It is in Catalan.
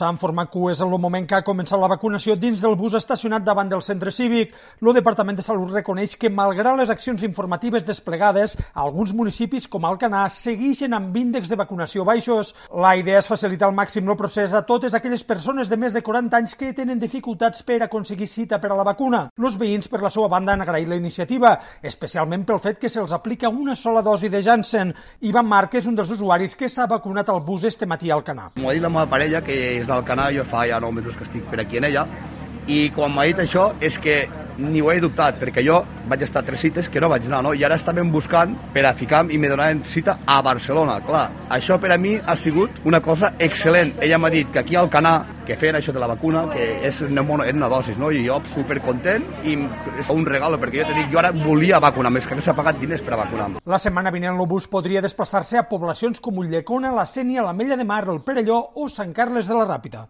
S'han format cues en el moment que ha començat la vacunació dins del bus estacionat davant del centre cívic. El Departament de Salut reconeix que, malgrat les accions informatives desplegades, alguns municipis, com Alcanar, segueixen amb índexs de vacunació baixos. La idea és facilitar al màxim el procés a totes aquelles persones de més de 40 anys que tenen dificultats per aconseguir cita per a la vacuna. Els veïns, per la seva banda, han agraït la iniciativa, especialment pel fet que se'ls aplica una sola dosi de Janssen. Ivan Marc és un dels usuaris que s'ha vacunat al bus este matí a Alcanar. M'ho ha dit la meva parella, que és del canal, jo fa ja 9 mesos que estic per aquí en ella, i quan m'ha dit això és que ni ho he dubtat, perquè jo vaig estar tres cites que no vaig anar, no? I ara estàvem buscant per a ficar i me donaven cita a Barcelona, clar. Això per a mi ha sigut una cosa excel·lent. Ella m'ha dit que aquí al Canà, que feien això de la vacuna, que és una, és una dosis, no? I jo supercontent i és un regal, perquè jo te dic, jo ara volia vacunar, més que s'ha pagat diners per a vacunar. La setmana vinent l'obús podria desplaçar-se a poblacions com Ulldecona, la Sènia, la Mella de Mar, el Perelló o Sant Carles de la Ràpita.